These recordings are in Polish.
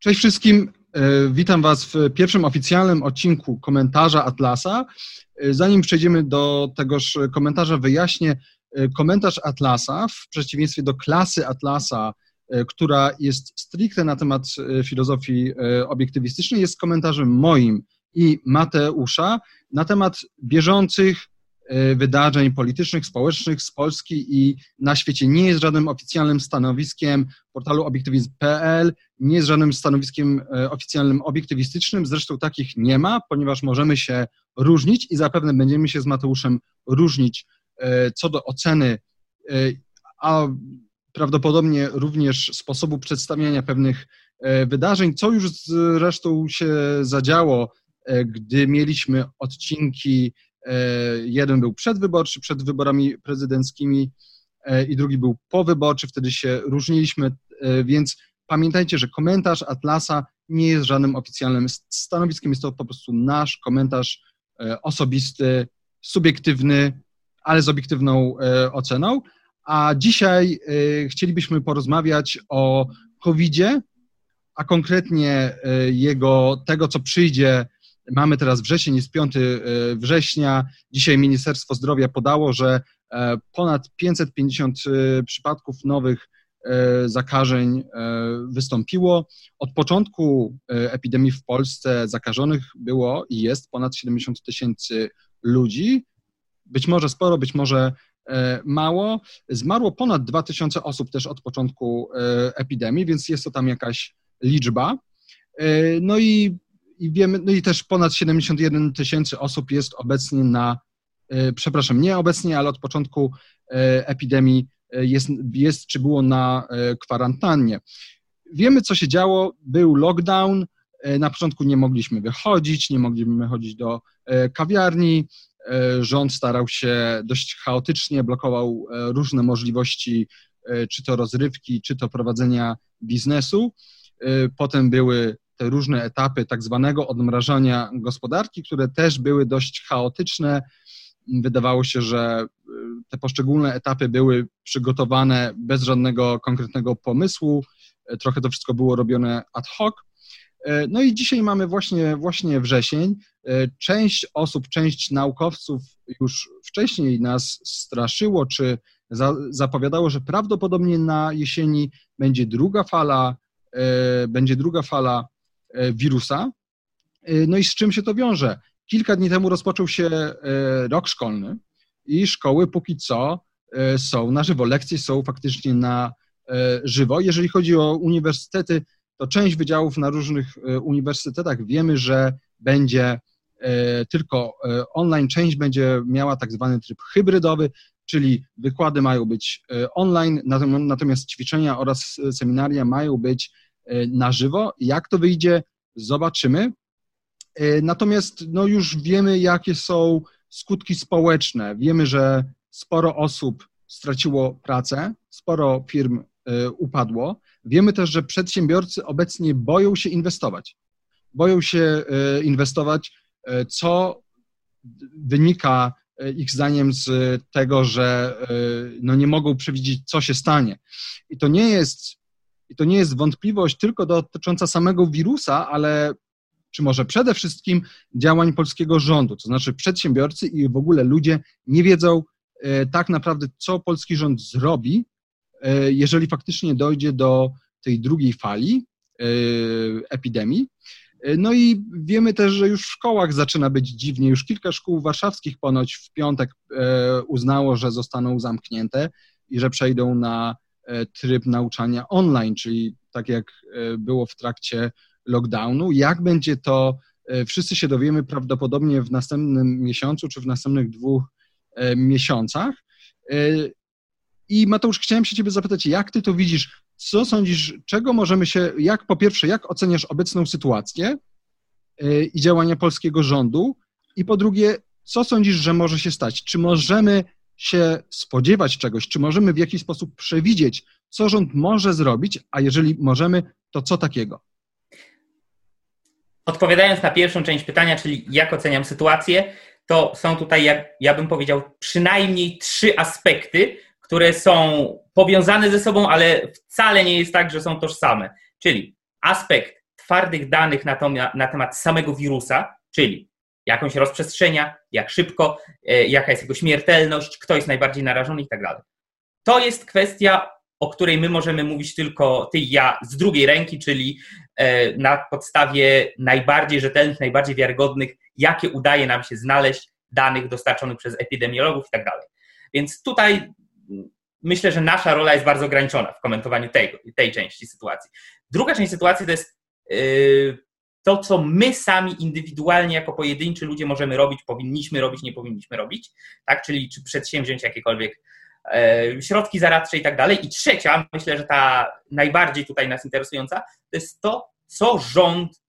Cześć wszystkim. E, witam Was w pierwszym oficjalnym odcinku komentarza Atlasa. E, zanim przejdziemy do tegoż komentarza, wyjaśnię. E, komentarz Atlasa, w przeciwieństwie do klasy Atlasa, która jest stricte na temat filozofii obiektywistycznej, jest komentarzem moim i Mateusza na temat bieżących wydarzeń politycznych, społecznych z Polski i na świecie. Nie jest żadnym oficjalnym stanowiskiem portalu obiektywizm.pl, nie jest żadnym stanowiskiem e, oficjalnym obiektywistycznym, zresztą takich nie ma, ponieważ możemy się różnić i zapewne będziemy się z Mateuszem różnić e, co do oceny, a prawdopodobnie również sposobu przedstawiania pewnych wydarzeń, co już zresztą się zadziało, gdy mieliśmy odcinki E, jeden był przedwyborczy, przed wyborami prezydenckimi e, i drugi był powyborczy, wtedy się różniliśmy, e, więc pamiętajcie, że komentarz Atlasa nie jest żadnym oficjalnym stanowiskiem, jest to po prostu nasz komentarz osobisty, subiektywny, ale z obiektywną oceną. A dzisiaj chcielibyśmy porozmawiać o COVID-zie, a konkretnie jego, tego, co przyjdzie Mamy teraz wrzesień, jest 5 e, września. Dzisiaj Ministerstwo Zdrowia podało, że e, ponad 550 e, przypadków nowych zakażeń wystąpiło. Od początku epidemii w Polsce zakażonych było i jest ponad 70 tysięcy ludzi. Być może sporo, być może mało. Zmarło ponad 2000 osób też od początku epidemii, więc jest to tam jakaś liczba. No i i wiemy, no i też ponad 71 tysięcy osób jest obecnie na, e, przepraszam, nie obecnie, ale od początku e, epidemii e, jest, jest czy było na kwarantannie. Wiemy, co się działo, był lockdown, na początku nie mogliśmy wychodzić, nie mogliśmy chodzić do kawiarni, rząd starał się dość chaotycznie, blokował różne możliwości, czy to rozrywki, czy to prowadzenia biznesu. Potem były te różne etapy tak zwanego odmrażania gospodarki, które też były dość chaotyczne. Wydawało się, że y, te poszczególne etapy były przygotowane bez żadnego konkretnego pomysłu. Y, trochę to wszystko było robione ad hoc. Y, no i dzisiaj mamy właśnie, właśnie wrzesień. Część osób, część naukowców już wcześniej nas straszyło, czy za, zapowiadało, że prawdopodobnie na jesieni będzie druga fala, będzie druga fala wirusa. E, no i z czym się to wiąże? Kilka dni temu rozpoczął się e, rok szkolny i szkoły póki co są na żywo. Lekcje są faktycznie na żywo. Jeżeli chodzi o uniwersytety, to część wydziałów na różnych uniwersytetach wiemy, że będzie tylko online, część będzie miała tak zwany tryb hybrydowy, czyli wykłady mają być online, natomiast ćwiczenia oraz seminaria mają być E, na żywo. Jak to wyjdzie, zobaczymy. E, natomiast no już wiemy, jakie są skutki społeczne. Wiemy, że sporo osób straciło pracę, sporo firm e, upadło. Wiemy też, że przedsiębiorcy obecnie boją się inwestować. Boją się inwestować, co wynika ich zdaniem z tego, że no nie mogą przewidzieć, co się stanie. I to nie jest i to nie jest wątpliwość tylko dotycząca samego wirusa, ale czy może przede wszystkim działań polskiego rządu. To znaczy przedsiębiorcy i w ogóle ludzie nie wiedzą e, tak naprawdę, co polski rząd zrobi, e, jeżeli faktycznie dojdzie do tej drugiej fali e, epidemii. No i wiemy też, że już w szkołach zaczyna być dziwnie. Już kilka szkół warszawskich ponoć w piątek uznało, że zostaną zamknięte i że przejdą na tryb nauczania online, czyli tak jak e, było w trakcie lockdownu. Jak będzie to, e, wszyscy się dowiemy prawdopodobnie w następnym miesiącu czy w następnych dwóch miesiącach. I Mateusz, chciałem się Ciebie zapytać, jak Ty to widzisz? Co sądzisz, czego możemy się, jak po pierwsze, jak oceniasz obecną sytuację i działania polskiego rządu? I po drugie, co sądzisz, że może się stać? Czy możemy się spodziewać czegoś, czy możemy w jakiś sposób przewidzieć, co rząd może zrobić, a jeżeli możemy, to co takiego? Odpowiadając na pierwszą część pytania, czyli jak oceniam sytuację, to są tutaj, jak ja bym powiedział, przynajmniej trzy aspekty, które są powiązane ze sobą, ale wcale nie jest tak, że są tożsame. Czyli aspekt twardych danych na, to, na temat samego wirusa, czyli jak on się rozprzestrzenia, jak szybko, e, jaka jest jego śmiertelność, kto jest najbardziej narażony i tak dalej. To jest kwestia, o której my możemy mówić tylko ty i ja z drugiej ręki, czyli e, na podstawie najbardziej rzetelnych, najbardziej wiarygodnych, jakie udaje nam się znaleźć danych dostarczonych przez epidemiologów i tak dalej. Więc tutaj myślę, że nasza rola jest bardzo ograniczona w komentowaniu tej, tej części sytuacji. Druga część sytuacji to jest yy, to, co my sami indywidualnie jako pojedynczy ludzie możemy robić, powinniśmy robić, nie powinniśmy robić, tak? czyli czy przedsięwziąć jakiekolwiek e, środki zaradcze i tak dalej. I trzecia, myślę, że ta najbardziej tutaj nas interesująca, to jest to, co rząd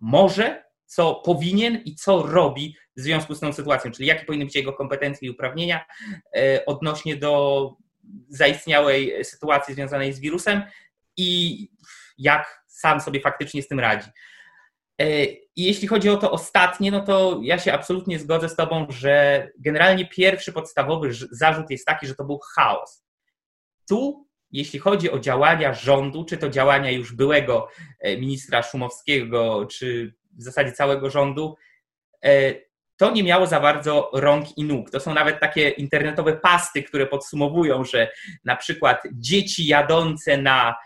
może, co powinien i co robi w związku z tą sytuacją, czyli jakie powinny być jego kompetencje i uprawnienia e, odnośnie do zaistniałej sytuacji związanej z wirusem i jak sam sobie faktycznie z tym radzi. E, I jeśli chodzi o to ostatnie, no to ja się absolutnie zgodzę z Tobą, że generalnie pierwszy podstawowy zarzut jest taki, że to był chaos. Tu, jeśli chodzi o działania rządu, czy to działania już byłego e, ministra Szumowskiego, czy w zasadzie całego rządu, e, to nie miało za bardzo rąk i nóg. To są nawet takie internetowe pasty, które podsumowują, że na przykład dzieci jadące na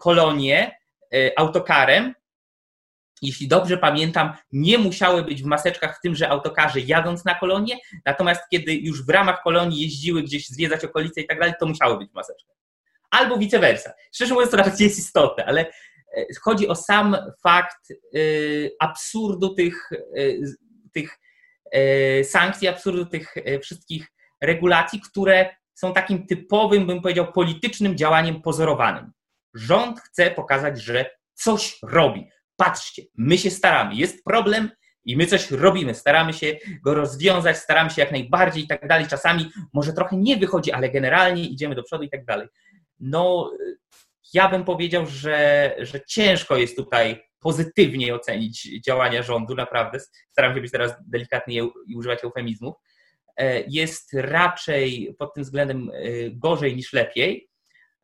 kolonie autokarem jeśli dobrze pamiętam, nie musiały być w maseczkach w tymże autokarze jadąc na kolonie, natomiast kiedy już w ramach kolonii jeździły gdzieś zwiedzać okolice i tak dalej, to musiały być w maseczkach. Albo vice versa. Szczerze mówiąc, to nie jest istotne, ale e, chodzi o sam fakt y, absurdu tych, y, tych sankcji, absurdu tych wszystkich regulacji, które są takim typowym, bym powiedział, politycznym działaniem pozorowanym. Rząd chce pokazać, że coś robi patrzcie, my się staramy, jest problem i my coś robimy, staramy się go rozwiązać, staramy się jak najbardziej i tak dalej. Czasami może trochę nie wychodzi, ale generalnie idziemy do przodu i tak dalej. No, ja bym powiedział, że, że ciężko jest tutaj pozytywnie ocenić działania rządu, naprawdę. Staram się być teraz delikatny i używać eufemizmów. E, jest raczej pod tym względem e, gorzej niż lepiej.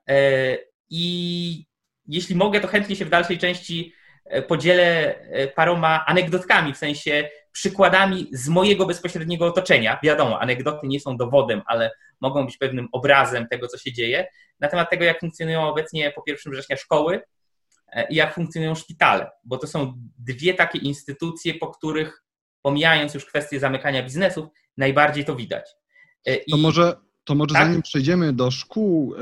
E, I jeśli mogę, to chętnie się w dalszej części podzielę e, paroma anegdotkami, w sensie przykładami z mojego bezpośredniego otoczenia. Wiadomo, anegdoty nie są dowodem, ale mogą być pewnym obrazem tego, co się dzieje, na temat tego, jak funkcjonują obecnie po 1 września szkoły e, i jak funkcjonują szpitale, bo to są dwie takie instytucje, po których, pomijając już kwestię zamykania biznesów, najbardziej to widać. I... To może, to może tak? zanim przejdziemy do szkół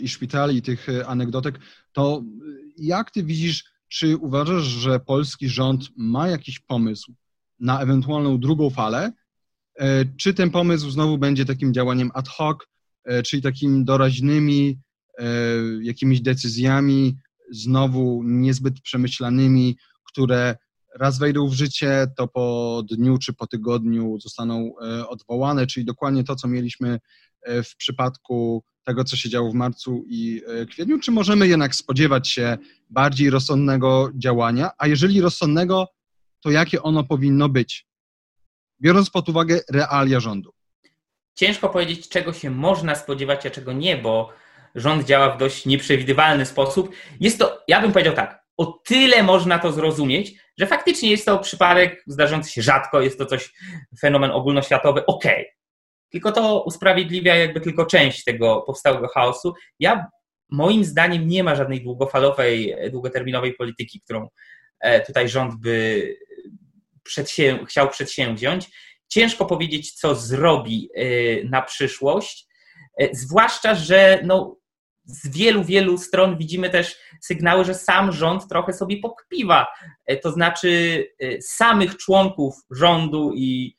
i szpitali i tych anegdotek, to jak ty widzisz czy uważasz, że polski rząd ma jakiś pomysł na ewentualną drugą falę? E, czy ten pomysł znowu będzie takim działaniem ad hoc, e, czyli takimi doraźnymi e, jakimiś decyzjami, znowu niezbyt przemyślanymi, które raz wejdą w życie, to po dniu czy po tygodniu zostaną odwołane, czyli dokładnie to, co mieliśmy w przypadku tego, co się działo w marcu i e, kwietniu, czy możemy jednak spodziewać się bardziej rozsądnego działania, a jeżeli rozsądnego, to jakie ono powinno być, biorąc pod uwagę realia rządu? Ciężko powiedzieć, czego się można spodziewać, a czego nie, bo rząd działa w dość nieprzewidywalny sposób. Jest to, ja bym powiedział tak, o tyle można to zrozumieć, że faktycznie jest to przypadek zdarzący się rzadko, jest to coś, fenomen ogólnoświatowy, okej. Okay tylko to usprawiedliwia jakby tylko część tego powstałego chaosu. Ja moim zdaniem nie ma żadnej długofalowej, długoterminowej polityki, którą e, tutaj rząd by przedsię chciał przedsięwziąć. Ciężko powiedzieć, co zrobi e, na przyszłość, e, zwłaszcza, że no, z wielu, wielu stron widzimy też sygnały, że sam rząd trochę sobie pokpiwa. To znaczy samych członków rządu i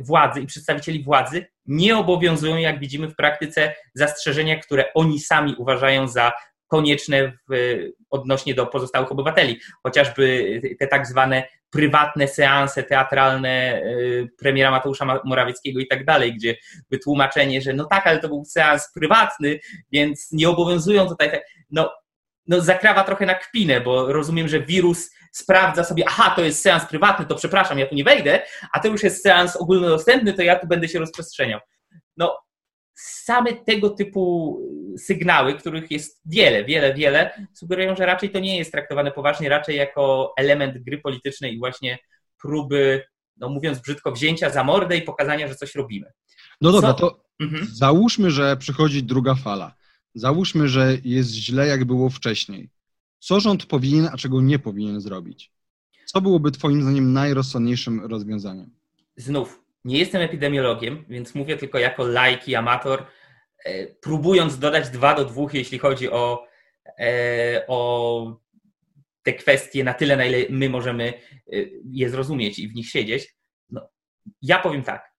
władzy i przedstawicieli władzy nie obowiązują, jak widzimy w praktyce, zastrzeżenia, które oni sami uważają za konieczne w, odnośnie do pozostałych obywateli. Chociażby te tak zwane prywatne seanse teatralne y, premiera Mateusza Morawieckiego i tak dalej, gdzie wytłumaczenie, że no tak, ale to był seans prywatny, więc nie obowiązują tutaj. No, no zakrawa trochę na kpinę, bo rozumiem, że wirus sprawdza sobie, aha, to jest seans prywatny, to przepraszam, ja tu nie wejdę, a to już jest seans ogólnodostępny, to ja tu będę się rozprzestrzeniał. No, same tego typu sygnały, których jest wiele, wiele, wiele, sugerują, że raczej to nie jest traktowane poważnie, raczej jako element gry politycznej i właśnie próby, no mówiąc brzydko, wzięcia za mordę i pokazania, że coś robimy. No dobra, Co? to mhm. załóżmy, że przychodzi druga fala. Załóżmy, że jest źle, jak było wcześniej. Co rząd powinien, a czego nie powinien zrobić? Co byłoby Twoim zdaniem najrozsądniejszym rozwiązaniem? Znów, nie jestem epidemiologiem, więc mówię tylko jako laik i amator, e, próbując dodać dwa do dwóch, jeśli chodzi o, e, o te kwestie na tyle, na ile my możemy e, je zrozumieć i w nich siedzieć. No, ja powiem tak.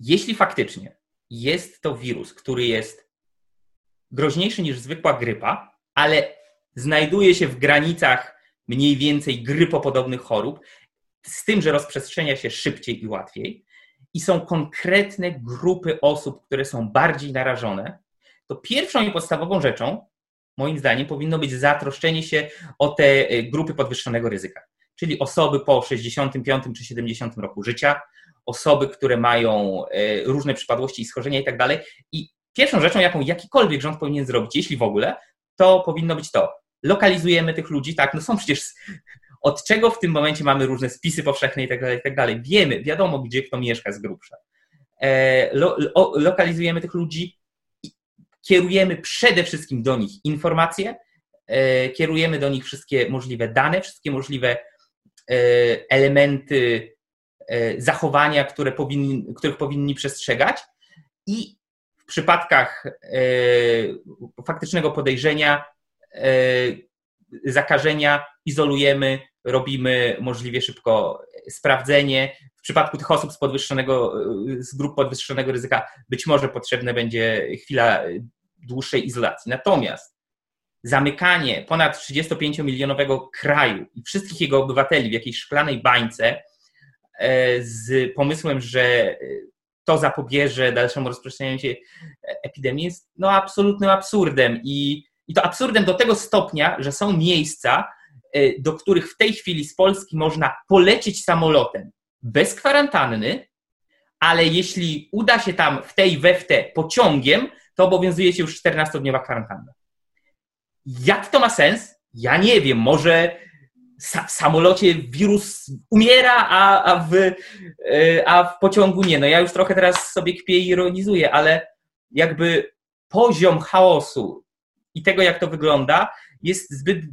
Jeśli faktycznie jest to wirus, który jest groźniejszy niż zwykła grypa, ale znajduje się w granicach mniej więcej grypopodobnych chorób, z tym, że rozprzestrzenia się szybciej i łatwiej, i są konkretne grupy osób, które są bardziej narażone, to pierwszą i podstawową rzeczą, moim zdaniem, powinno być zatroszczenie się o te e, grupy podwyższonego ryzyka, czyli osoby po 65 czy 70 roku życia, osoby, które mają e, różne przypadłości i schorzenia i tak dalej. I pierwszą rzeczą, jaką jakikolwiek rząd powinien zrobić, jeśli w ogóle, to powinno być to. Lokalizujemy tych ludzi, tak, no są przecież od czego w tym momencie mamy różne spisy powszechne i tak dalej, i tak dalej. Wiemy, wiadomo, gdzie kto mieszka z grubsza. E, lo, lo, lokalizujemy tych ludzi, kierujemy przede wszystkim do nich informacje, e, kierujemy do nich wszystkie możliwe dane, wszystkie możliwe e, elementy zachowania, które powinni, których powinni przestrzegać i w przypadkach faktycznego podejrzenia zakażenia izolujemy, robimy możliwie szybko sprawdzenie. W przypadku tych osób z, podwyższonego, z grup podwyższonego ryzyka być może potrzebna będzie chwila dłuższej izolacji. Natomiast zamykanie ponad 35-milionowego kraju i wszystkich jego obywateli w jakiejś szklanej bańce e, z pomysłem, że to zapobierze dalszemu rozprzestrzenianiu się epidemii jest no, absolutnym absurdem i i to absurdem do tego stopnia, że są miejsca, e, do których w tej chwili z Polski można polecieć samolotem bez kwarantanny, ale jeśli uda się tam w tej we w te pociągiem, to obowiązuje się już 14-dniowa kwarantanna. Jak to ma sens? Ja nie wiem. Może w samolocie wirus umiera, a, a, w, e, a w pociągu nie. No ja już trochę teraz sobie kpię i ironizuję, ale jakby poziom chaosu, i tego, jak to wygląda, jest zbyt,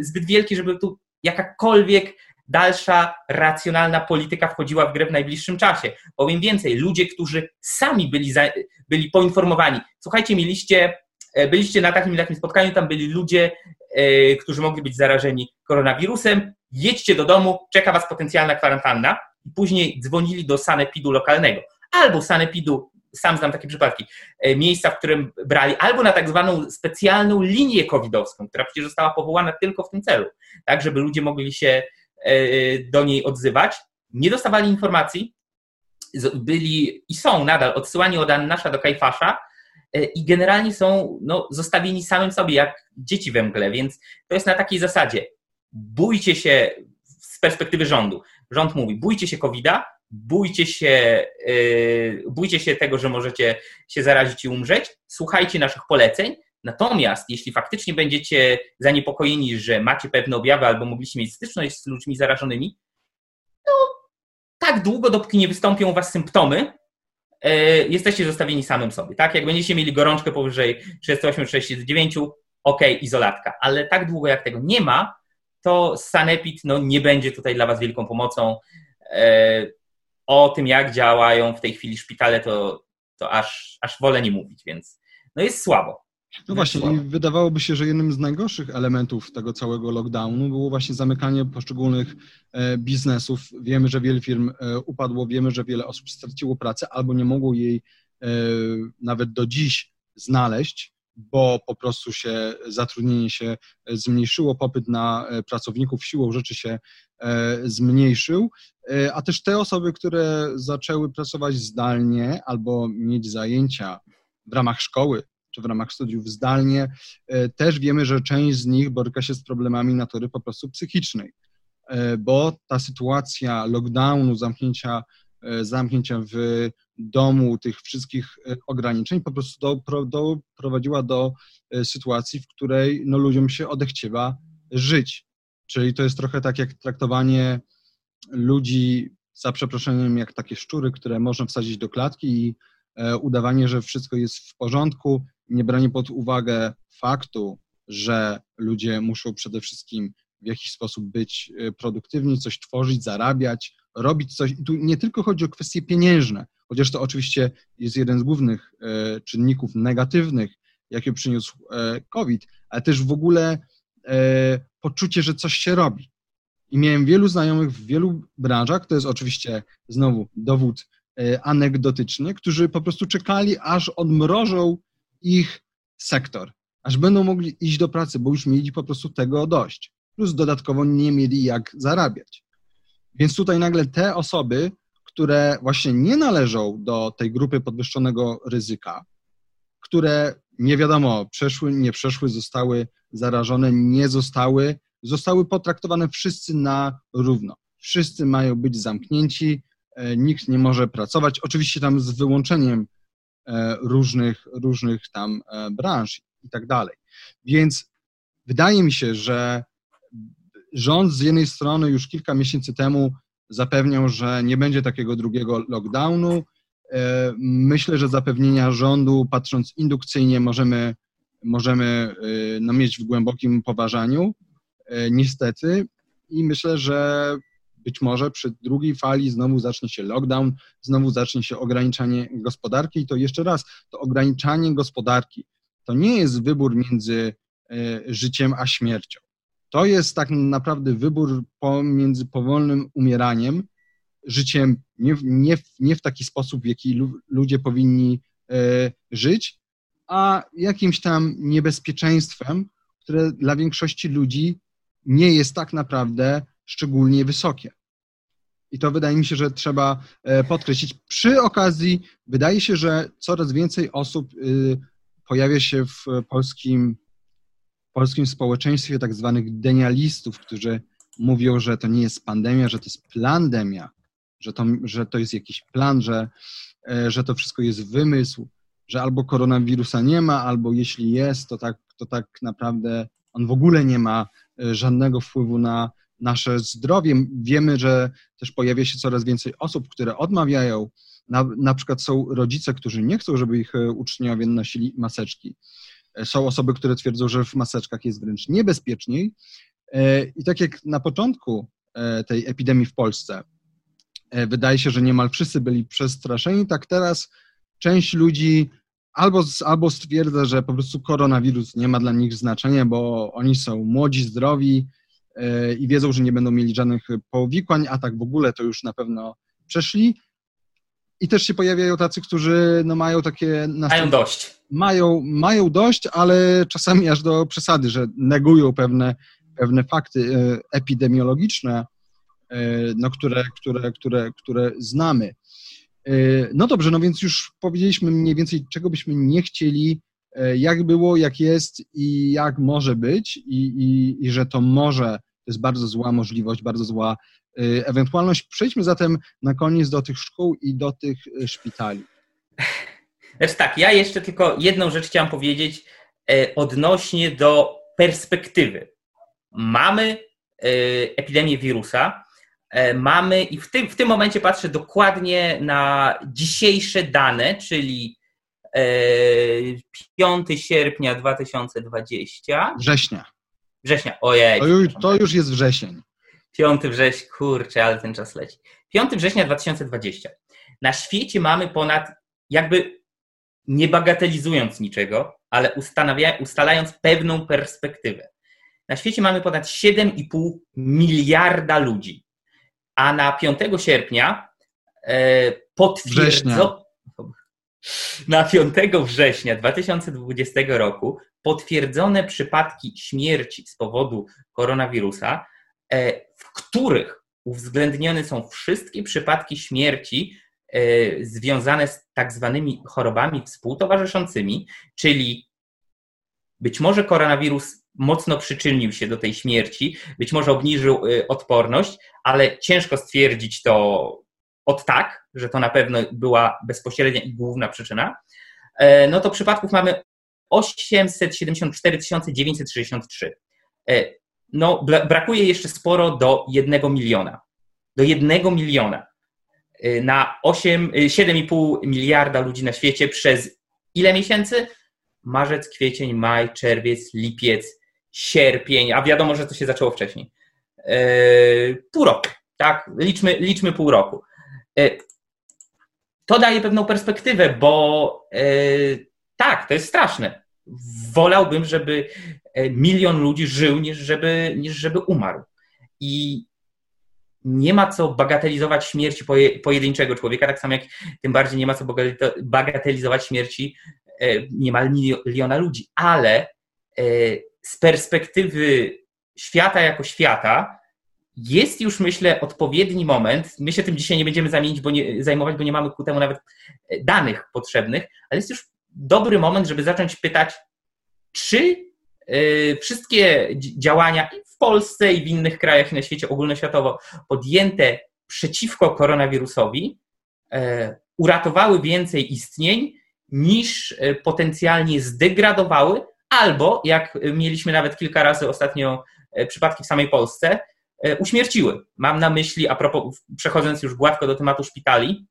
zbyt wielki, żeby tu jakakolwiek dalsza racjonalna polityka wchodziła w grę w najbliższym czasie. Powiem więcej, ludzie, którzy sami byli, za, byli poinformowani, słuchajcie, mieliście, e, byliście na takim takim spotkaniu, tam byli ludzie, e, którzy mogli być zarażeni koronawirusem, jedźcie do domu, czeka was potencjalna kwarantanna i później dzwonili do sanepidu lokalnego. Albo sanepidu sam znam takie przypadki, e, miejsca, w którym brali albo na tak zwaną specjalną linię covidowską, która przecież została powołana tylko w tym celu, tak, żeby ludzie mogli się e, do niej odzywać, nie dostawali informacji, byli i są nadal odsyłani od Annasza do Kajfasza e, i generalnie są no, zostawieni samym sobie, jak dzieci we mgle, więc to jest na takiej zasadzie, bójcie się z perspektywy rządu. Rząd mówi, bójcie się COVID-a, bójcie się, yy, bójcie się tego, że możecie się zarazić i umrzeć, słuchajcie naszych poleceń. Natomiast jeśli faktycznie będziecie zaniepokojeni, że macie pewne objawy albo mogliście mieć styczność z ludźmi zarażonymi, to tak długo, dopóki nie wystąpią u Was symptomy, yy, jesteście zostawieni samym sobie. Tak? Jak będziecie mieli gorączkę powyżej 38-39, ok, izolatka. Ale tak długo jak tego nie ma, to Sanepid no, nie będzie tutaj dla Was wielką pomocą. O tym, jak działają w tej chwili szpitale, to, to aż, aż wolę nie mówić, więc no jest słabo. No właśnie, i wydawałoby się, że jednym z najgorszych elementów tego całego lockdownu było właśnie zamykanie poszczególnych e, biznesów. Wiemy, że wiele firm e, upadło, wiemy, że wiele osób straciło pracę albo nie mogło jej e, nawet do dziś znaleźć, bo po prostu się zatrudnienie się zmniejszyło, popyt na pracowników siłą rzeczy się zmniejszył. E, a też te osoby, które zaczęły pracować zdalnie albo mieć zajęcia w ramach szkoły czy w ramach studiów zdalnie, e, też wiemy, że część z nich boryka się z problemami natury po prostu psychicznej, e, bo ta sytuacja lockdownu, zamknięcia zamknięcia w domu, tych wszystkich ograniczeń, po prostu do, doprowadziła do sytuacji, w której no, ludziom się odechciewa żyć. Czyli to jest trochę tak jak traktowanie ludzi, za przeproszeniem, jak takie szczury, które można wsadzić do klatki i udawanie, że wszystko jest w porządku, nie branie pod uwagę faktu, że ludzie muszą przede wszystkim w jakiś sposób być e, produktywni, coś tworzyć, zarabiać, robić coś. I tu nie tylko chodzi o kwestie pieniężne, chociaż to oczywiście jest jeden z głównych e, czynników negatywnych, jakie przyniósł e, COVID, ale też w ogóle poczucie, że coś się robi. I miałem wielu znajomych w wielu branżach, to jest oczywiście znowu dowód anegdotyczny, którzy po prostu czekali, aż odmrożą ich sektor, aż będą mogli iść do pracy, bo już mieli po prostu tego dość. Plus dodatkowo nie mieli jak zarabiać. Więc tutaj nagle te osoby, które właśnie nie należą do tej grupy podwyższonego ryzyka, które nie wiadomo, przeszły, nie przeszły, zostały zarażone, nie zostały, zostały potraktowane wszyscy na równo. Wszyscy mają być zamknięci, e, nikt nie może pracować, oczywiście tam z wyłączeniem E, różnych, różnych tam e, branż i tak dalej. Więc wydaje mi się, że rząd z jednej strony już kilka miesięcy temu zapewniał, że nie będzie takiego drugiego lockdownu. E, myślę, że zapewnienia rządu, patrząc indukcyjnie, możemy, możemy no, mieć w głębokim poważaniu, niestety. I myślę, że być może przy drugiej fali znowu zacznie się lockdown, znowu zacznie się ograniczanie gospodarki i to jeszcze raz, to ograniczanie gospodarki to nie jest wybór między e, życiem a śmiercią. To jest tak naprawdę wybór pomiędzy powolnym umieraniem, życiem nie, nie, nie w taki sposób, w jaki ludzie powinni e, żyć, a jakimś tam niebezpieczeństwem, które dla większości ludzi nie jest tak naprawdę szczególnie wysokie. I to wydaje mi się, że trzeba e, podkreślić. Przy okazji, wydaje się, że coraz więcej osób y, pojawia się w polskim, polskim społeczeństwie tak zwanych denialistów, którzy mówią, że to nie jest pandemia, że to jest plandemia, że to, że to jest jakiś plan, że, e, że to wszystko jest wymysł, że albo koronawirusa nie ma, albo jeśli jest, to tak, to tak naprawdę on w ogóle nie ma e, żadnego wpływu na nasze zdrowie. Wiemy, że też pojawia się coraz więcej osób, które odmawiają. Na, na przykład są rodzice, którzy nie chcą, żeby ich e, uczniowie nosili maseczki. E, są osoby, które twierdzą, że w maseczkach jest wręcz niebezpieczniej. E, I tak jak na początku tej epidemii w Polsce, wydaje się, że niemal wszyscy byli przestraszeni, tak teraz część ludzi albo, albo stwierdza, że po prostu koronawirus nie ma dla nich znaczenia, bo oni są młodzi, zdrowi, i wiedzą, że nie będą mieli żadnych powikłań, a tak w ogóle to już na pewno przeszli. I też się pojawiają tacy, którzy no, mają takie... Mają dość. Mają, mają dość, ale czasami aż do przesady, że negują pewne, pewne fakty e, epidemiologiczne, e, no, które, które, które, które znamy. E, no dobrze, no więc już powiedzieliśmy mniej więcej, czego byśmy nie chcieli, jak było, jak jest i jak może być, i, i, i że to może to jest bardzo zła możliwość, bardzo zła ewentualność. Przejdźmy zatem na koniec do tych szkół i do tych y, szpitali. Znaczy tak, ja jeszcze tylko jedną rzecz chciałam powiedzieć e, odnośnie do perspektywy. Mamy e, epidemię wirusa, e, mamy i w tym, w tym momencie patrzę dokładnie na dzisiejsze dane, czyli 5 sierpnia 2020. Września. Września, ojej. To już, to już jest wrzesień. 5 września, kurczę, ale ten czas leci. 5 września 2020. Na świecie mamy ponad, jakby nie bagatelizując niczego, ale ustalając pewną perspektywę. Na świecie mamy ponad 7,5 miliarda ludzi, a na 5 sierpnia e, potwierdzono. Na 5 września 2020 roku potwierdzone przypadki śmierci z powodu koronawirusa, w których uwzględnione są wszystkie przypadki śmierci e, związane z tak zwanymi chorobami współtowarzyszącymi, czyli być może koronawirus mocno przyczynił się do tej śmierci, być może obniżył e, odporność, ale ciężko stwierdzić to od tak, że to na pewno była bezpośrednia i główna przyczyna, e, no to przypadków mamy 874 963. No, brakuje jeszcze sporo do jednego miliona. Do jednego miliona e, na 8, 7,5 miliarda ludzi na świecie przez ile miesięcy? Marzec, kwiecień, maj, czerwiec, lipiec, sierpień, a wiadomo, że to się zaczęło wcześniej. Pół roku, tak? Liczmy, liczmy pół roku. To daje pewną perspektywę, bo tak, to jest straszne. Wolałbym, żeby e, milion ludzi żył, niż żeby, niż żeby umarł. I nie ma co bagatelizować śmierci pojedynczego człowieka, tak samo jak tym bardziej nie ma co bagatelizować śmierci e, niemal miliona ludzi. Ale e, z perspektywy świata jako świata jest już, myślę, odpowiedni moment. My się tym dzisiaj nie będziemy zamienić, bo nie, zajmować, bo nie mamy ku temu nawet danych potrzebnych, ale jest już dobry moment, żeby zacząć pytać, czy y, wszystkie działania i w Polsce, i w innych krajach na świecie ogólnoświatowo podjęte przeciwko koronawirusowi e, uratowały więcej istnień niż e, potencjalnie zdegradowały, albo jak mieliśmy nawet kilka razy ostatnio e, przypadki w samej Polsce, uśmierciły. Mam na myśli, a propos, przechodząc już gładko do tematu szpitali,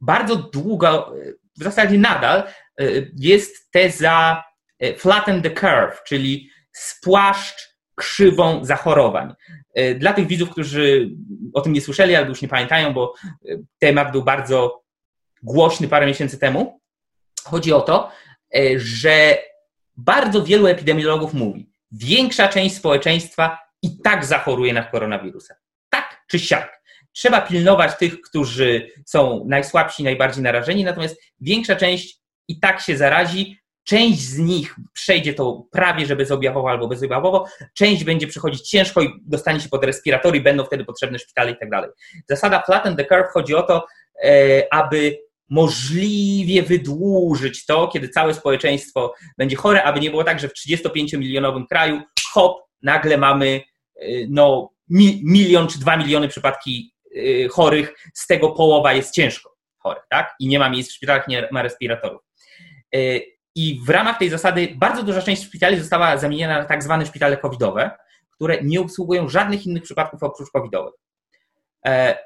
bardzo długo, w zasadzie nadal y, jest teza y, flatten the curve, czyli spłaszcz krzywą zachorowań. Y, dla tych widzów, którzy o tym nie słyszeli albo już nie pamiętają, bo temat był bardzo głośny parę miesięcy temu, chodzi o to, że bardzo wielu epidemiologów mówi, większa część społeczeństwa i tak zachoruje na koronawirusa. Tak czy siak. Trzeba pilnować tych, którzy są najsłabsi, najbardziej narażeni, natomiast większa część i tak się zarazi. Część z nich przejdzie to prawie, że bezobjawowo albo bezobjawowo, część będzie przychodzić ciężko i dostanie się pod respiratory, i będą wtedy potrzebne szpitale i tak dalej. Zasada flatten the curve chodzi o to, e, aby możliwie wydłużyć to, kiedy całe społeczeństwo będzie chore, aby nie było tak, że w 35-milionowym kraju hop, nagle mamy e, no, milion czy dwa miliony przypadki chorych, z tego połowa jest ciężko chorych, tak? I nie ma miejsc w szpitalach, nie ma respiratorów. Y, I w ramach tej zasady bardzo duża część szpitali została zamieniona na tak zwane szpitale covidowe, które nie obsługują żadnych innych przypadków oprócz covidowych. E,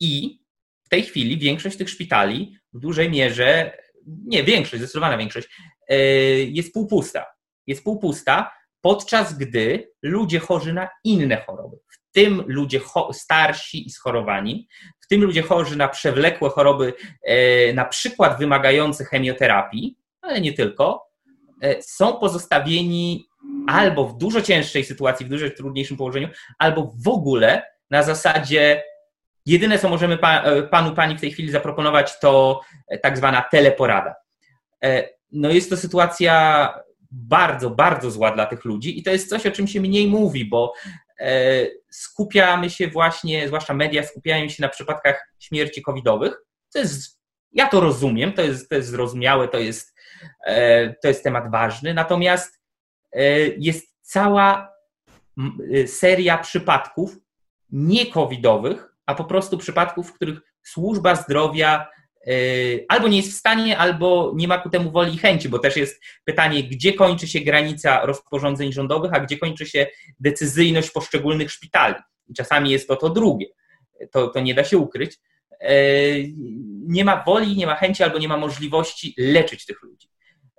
I w tej chwili większość tych szpitali w dużej mierze, nie większość, zdecydowana większość, e, jest półpusta. Jest półpusta, podczas gdy ludzie chorzy na inne choroby, w tym ludzie starsi i schorowani, w tym ludzie chorzy na przewlekłe choroby, e, na przykład wymagające chemioterapii, ale nie tylko, e, są pozostawieni albo w dużo cięższej sytuacji, w dużo trudniejszym położeniu, albo w ogóle na zasadzie jedyne, co możemy e, panu, pani w tej chwili zaproponować, to tak zwana teleporada. No jest to sytuacja bardzo, bardzo zła dla tych ludzi i to jest coś, o czym się mniej mówi, bo e, skupiamy się właśnie, zwłaszcza media skupiają się na przypadkach śmierci covidowych. To jest, ja to rozumiem, to jest, to jest zrozumiałe, to jest, e, to jest temat ważny, natomiast e, jest cała seria przypadków nie covidowych, a po prostu przypadków, w których służba zdrowia albo nie jest w stanie, albo nie ma ku temu woli i chęci, bo też jest pytanie, gdzie kończy się granica rozporządzeń rządowych, a gdzie kończy się decyzyjność poszczególnych szpitali. I czasami jest to to drugie. To, to nie da się ukryć. Yy, nie ma woli, nie ma chęci, albo nie ma możliwości leczyć tych ludzi.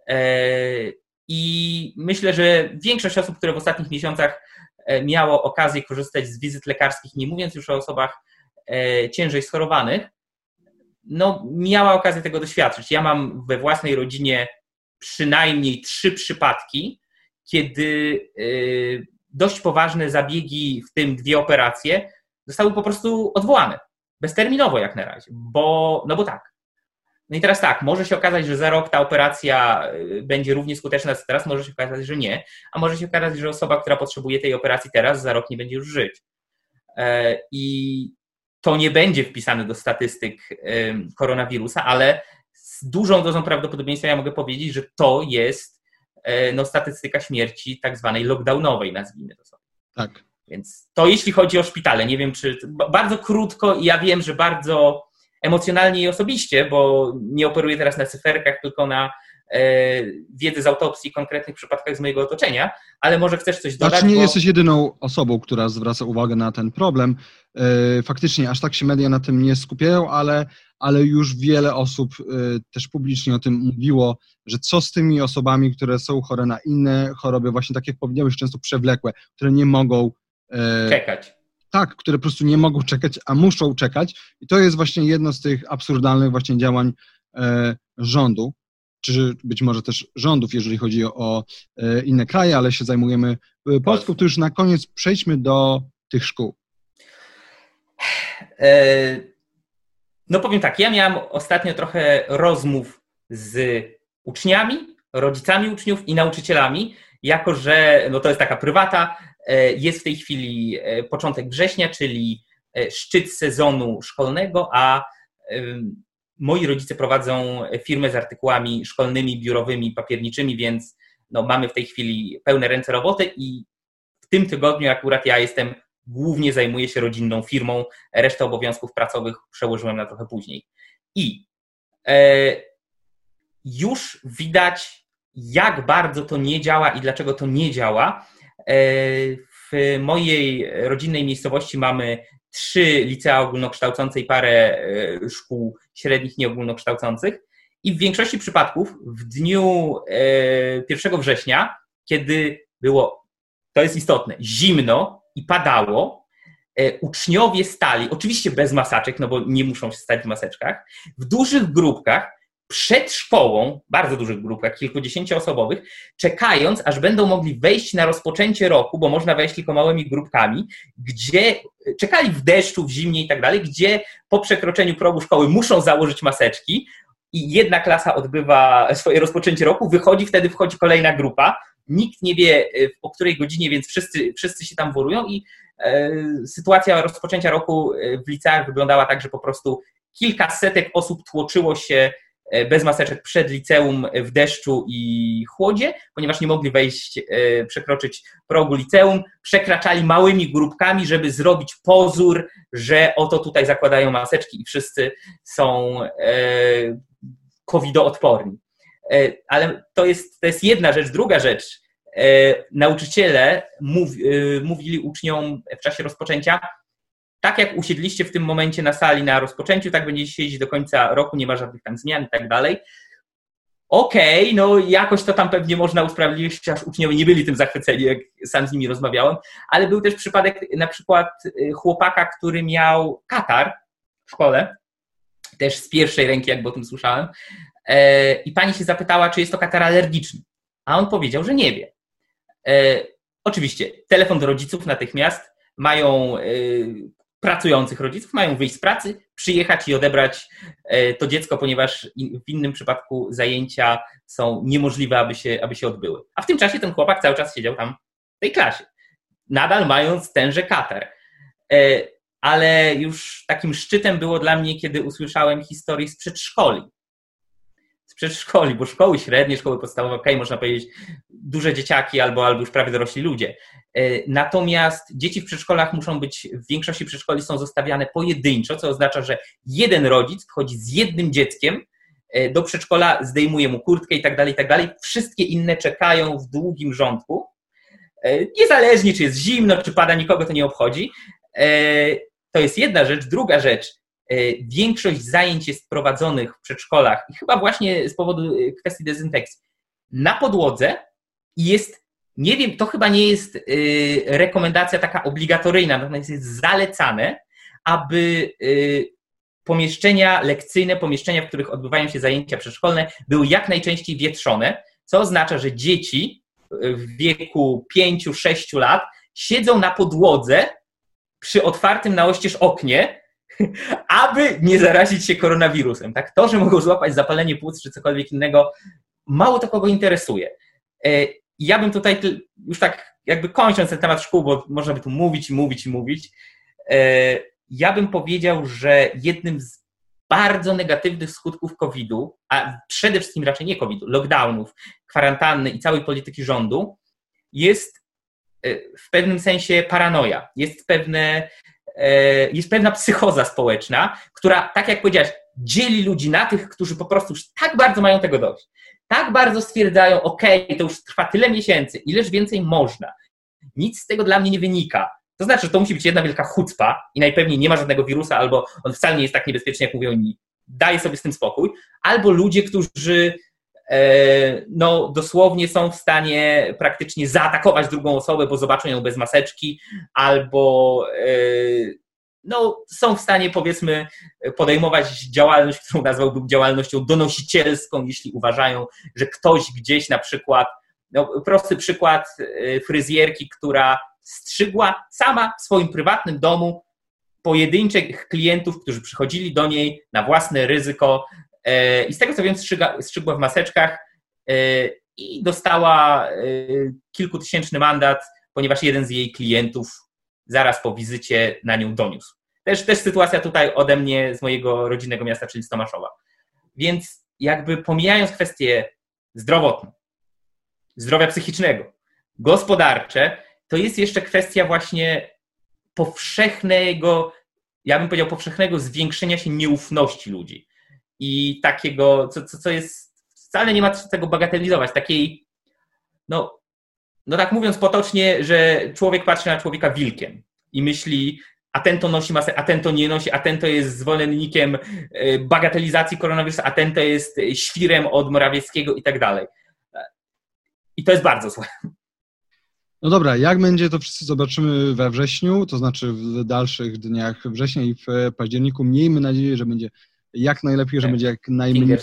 Yy, I myślę, że większość osób, które w ostatnich miesiącach miało okazję korzystać z wizyt lekarskich, nie mówiąc już o osobach ciężej schorowanych, no, miała okazję tego doświadczyć. Ja mam we własnej rodzinie przynajmniej trzy przypadki, kiedy y, dość poważne zabiegi, w tym dwie operacje, zostały po prostu odwołane. Bezterminowo jak na razie, bo, no bo tak. No i teraz tak, może się okazać, że za rok ta operacja y, będzie równie skuteczna co teraz, może się okazać, że nie, a może się okazać, że osoba, która potrzebuje tej operacji teraz, za rok nie będzie już żyć. E, I to nie będzie wpisane do statystyk koronawirusa, ale z dużą dozą prawdopodobieństwa ja mogę powiedzieć, że to jest e, no, statystyka śmierci tak zwanej lockdownowej, nazwijmy to sobie. Tak. Więc to jeśli chodzi o szpitale, nie wiem czy bardzo krótko i ja wiem, że bardzo emocjonalnie i osobiście, bo nie operuję teraz na cyferkach, tylko na wiedzy z autopsji, konkretnych przypadkach z mojego otoczenia, ale może chcesz coś dodać? Znaczy nie bo... jesteś jedyną osobą, która zwraca uwagę na ten problem. E, faktycznie aż tak się media na tym nie skupiają, ale, ale już wiele osób e, też publicznie o tym mówiło, że co z tymi osobami, które są chore na inne choroby, właśnie tak jak powiedziałeś, często przewlekłe, które nie mogą czekać tak, które po prostu nie mogą czekać, a muszą czekać. I to jest właśnie jedno z tych absurdalnych właśnie działań e, rządu, czy być może też rządów, jeżeli chodzi o e, inne kraje, ale się zajmujemy e, Polską, to już na koniec przejdźmy do tych szkół. E, no powiem tak, ja miałem ostatnio trochę rozmów z uczniami, rodzicami uczniów i nauczycielami, jako że no to jest taka prywata, jest w tej chwili początek września, czyli szczyt sezonu szkolnego, a moi rodzice prowadzą firmę z artykułami szkolnymi, biurowymi, papierniczymi, więc no, mamy w tej chwili pełne ręce roboty i w tym tygodniu akurat ja jestem, głównie zajmuję się rodzinną firmą, resztę obowiązków pracowych przełożyłem na trochę później. I e, już widać, jak bardzo to nie działa i dlaczego to nie działa, E, w mojej rodzinnej miejscowości mamy trzy licea ogólnokształcące i parę e, szkół średnich nieogólnokształcących. I w większości przypadków w dniu 1 e, września, kiedy było, to jest istotne, zimno i padało, uczniowie stali, oczywiście bez maseczek, no bo nie muszą się stać w maseczkach, w dużych grupkach przed szkołą, bardzo dużych grupach, kilkudziesięcioosobowych, czekając, aż będą mogli wejść na rozpoczęcie roku, bo można wejść tylko małymi grupkami, gdzie czekali w deszczu, w zimnie i tak dalej, gdzie po przekroczeniu progu szkoły muszą założyć maseczki i jedna klasa odbywa swoje rozpoczęcie roku, wychodzi, wtedy wchodzi kolejna grupa, nikt nie wie o której godzinie, więc wszyscy, wszyscy się tam worują i e, sytuacja rozpoczęcia roku w liceach wyglądała tak, że po prostu kilkasetek osób tłoczyło się E, bez maseczek przed liceum w deszczu i chłodzie, ponieważ nie mogli wejść, e, przekroczyć progu liceum, przekraczali małymi grupkami, żeby zrobić pozór, że oto tutaj zakładają maseczki i wszyscy są e, covidoodporni. Ale to jest, to jest jedna rzecz. Druga rzecz, nauczyciele mówili uczniom w czasie rozpoczęcia, tak jak usiedliście w tym momencie na sali na rozpoczęciu, tak będziecie siedzieć do końca roku, nie ma żadnych tam zmian i tak dalej. Okej, okay, no jakoś to tam pewnie można usprawiedliwić, chociaż uczniowie nie byli tym zachwyceni, jak sam z nimi rozmawiałem, ale był też przypadek na przykład y, chłopaka, który miał katar w szkole, też z pierwszej ręki, jakby o tym słyszałem, e, i pani się zapytała, czy jest to katar alergiczny, a on powiedział, że nie wie. E, oczywiście, telefon do rodziców natychmiast, mają y, pracujących rodziców mają wyjść z pracy, przyjechać i odebrać e, to dziecko, ponieważ w innym przypadku zajęcia są niemożliwe, aby się, aby się odbyły. A w tym czasie ten chłopak cały czas siedział tam w tej klasie, nadal mając tenże kater. E, ale już takim szczytem było dla mnie, kiedy usłyszałem historię z przedszkoli przedszkoli, bo szkoły średnie, szkoły podstawowe, ok, można powiedzieć, duże dzieciaki albo, albo już prawie dorośli ludzie. E, natomiast dzieci w przedszkolach muszą być, w większości przedszkoli są zostawiane pojedynczo, co oznacza, że jeden rodzic wchodzi z jednym dzieckiem e, do przedszkola, zdejmuje mu kurtkę i tak dalej, i tak dalej. Wszystkie inne czekają w długim rządku. E, niezależnie, czy jest zimno, czy pada, nikogo to nie obchodzi. To jest jedna rzecz. Druga rzecz, większość zajęć jest prowadzonych w przedszkolach i chyba właśnie z powodu e, kwestii dezynfekcji. Na podłodze i jest, nie wiem, to chyba nie jest e, rekomendacja taka obligatoryjna, natomiast jest zalecane, aby pomieszczenia lekcyjne, pomieszczenia, w których odbywają się zajęcia przedszkolne, były jak najczęściej wietrzone, co oznacza, że dzieci w wieku 5-6 lat siedzą na podłodze przy otwartym na oścież oknie, aby nie zarazić się koronawirusem. Tak? To, że mogą złapać zapalenie płuc czy cokolwiek innego, mało to kogo interesuje. E, ja bym tutaj już tak jakby kończąc ten temat szkół, bo można by tu mówić i mówić i mówić, e, ja bym powiedział, że jednym z bardzo negatywnych skutków COVID-u, a przede wszystkim raczej nie COVID-u, lockdownów, kwarantanny i całej polityki rządu, jest w pewnym sensie paranoja, jest, pewne, jest pewna psychoza społeczna, która, tak jak powiedziałeś, dzieli ludzi na tych, którzy po prostu już tak bardzo mają tego dość, tak bardzo stwierdzają, ok, to już trwa tyle miesięcy, ileż więcej można, nic z tego dla mnie nie wynika. To znaczy, że to musi być jedna wielka chucpa i najpewniej nie ma żadnego wirusa, albo on wcale nie jest tak niebezpieczny, jak mówią inni. Daje sobie z tym spokój. Albo ludzie, którzy e, no, dosłownie są w stanie praktycznie zaatakować drugą osobę, bo zobaczą ją bez maseczki, albo e, no, są w stanie, powiedzmy, podejmować działalność, którą nazwałbym działalnością donosicielską, jeśli uważają, że ktoś gdzieś na przykład, no, prosty przykład y, fryzjerki, która strzygła sama w swoim prywatnym domu pojedynczych klientów, którzy przychodzili do niej na własne ryzyko i z tego co wiem, strzyga, strzygła w maseczkach y, i dostała kilkutysięczny mandat, ponieważ jeden z jej klientów zaraz po wizycie na nią doniósł. Też, też sytuacja tutaj ode mnie, z mojego rodzinnego miasta, czyli z Tomaszowa. Więc jakby pomijając kwestie zdrowotne, zdrowia psychicznego, gospodarcze, to jest jeszcze kwestia właśnie powszechnego, ja bym powiedział, powszechnego zwiększenia się nieufności ludzi. I takiego, co, co, co jest, wcale nie ma tego bagatelizować, takiej, no, no tak mówiąc potocznie, że człowiek patrzy na człowieka wilkiem i myśli, a ten to nosi masę, a ten to nie nosi, a ten to jest zwolennikiem e, bagatelizacji koronawirusa, a ten to jest świrem od Morawieckiego i tak dalej. I to jest bardzo złe. No dobra, jak będzie, to wszyscy zobaczymy we wrześniu, to znaczy w dalszych dniach września i w październiku. Miejmy nadzieję, że będzie jak najlepiej, że tak. będzie jak najmniej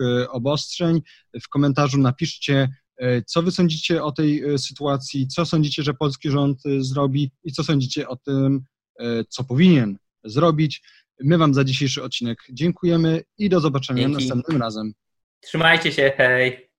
e, obostrzeń. W komentarzu napiszcie, E, co wy sądzicie o tej e, sytuacji? Co sądzicie, że polski rząd zrobi i co sądzicie o tym, co powinien zrobić? My wam za dzisiejszy odcinek dziękujemy i do zobaczenia Dzięki. następnym razem. Trzymajcie się, hej!